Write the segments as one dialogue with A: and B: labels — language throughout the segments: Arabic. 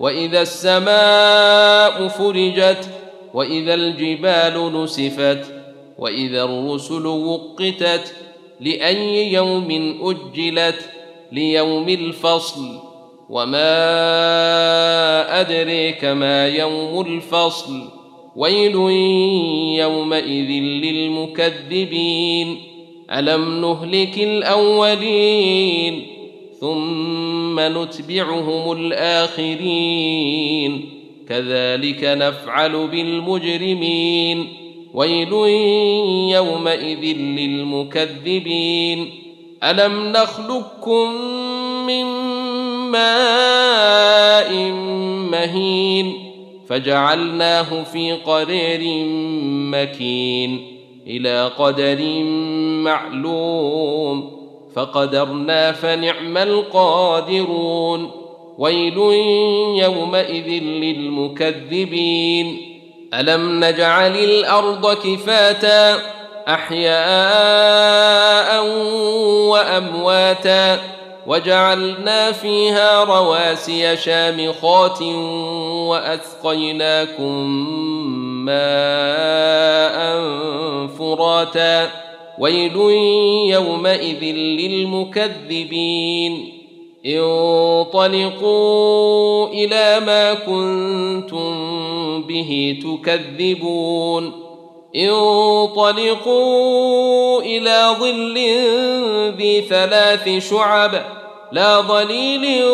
A: وإذا السماء فرجت وإذا الجبال نسفت وإذا الرسل وقتت لأي يوم أجلت ليوم الفصل وما أدريك ما يوم الفصل ويل يومئذ للمكذبين ألم نهلك الأولين ثم نتبعهم الآخرين. كذلك نفعل بالمجرمين. ويل يومئذ للمكذبين. ألم نخلقكم من ماء مهين؟ فجعلناه في قرير مكين. إلى قدر معلوم. فقدرنا فنعم القادرون. ويل يومئذ للمكذبين. ألم نجعل الأرض كفاتا أحياء وأمواتا وجعلنا فيها رواسي شامخات وأسقيناكم ماء فراتا ويل يومئذ للمكذبين. انطلقوا إلى ما كنتم به تكذبون. انطلقوا إلى ظل ذي ثلاث شعب لا ظليل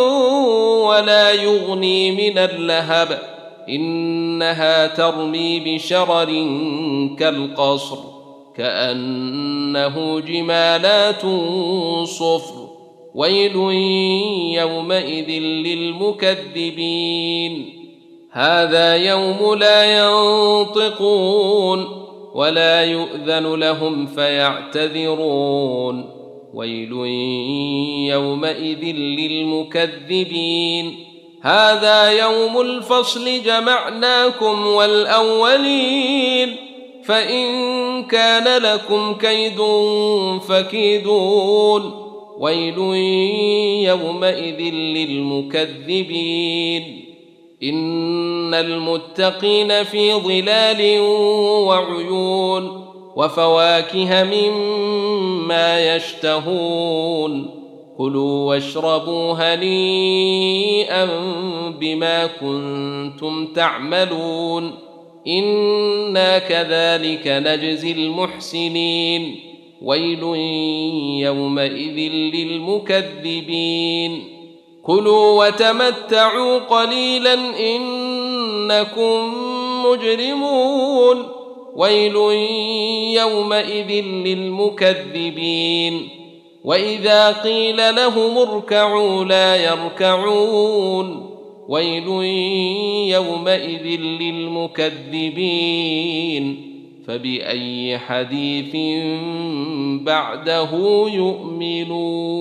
A: ولا يغني من اللهب. إنها ترمي بشرر كالقصر. كأنه جمالات صفر ويل يومئذ للمكذبين. هذا يوم لا ينطقون ولا يؤذن لهم فيعتذرون. ويل يومئذ للمكذبين. هذا يوم الفصل جمعناكم والأولين. فإن كان لكم كيد فكيدون. ويل يومئذ للمكذبين. إن المتقين في ظلال وعيون وفواكه مما يشتهون. كلوا واشربوا هنيئا بما كنتم تعملون. أنا كذلك نجزي المحسنين. ويل يومئذ للمكذبين. كلوا وتمتعوا قليلا انكم مجرمون. ويل يومئذ للمكذبين. واذا قيل لهم اركعوا لا يركعون. ويل يومئذ للمكذبين. فبأي حديث بعده يؤمنون؟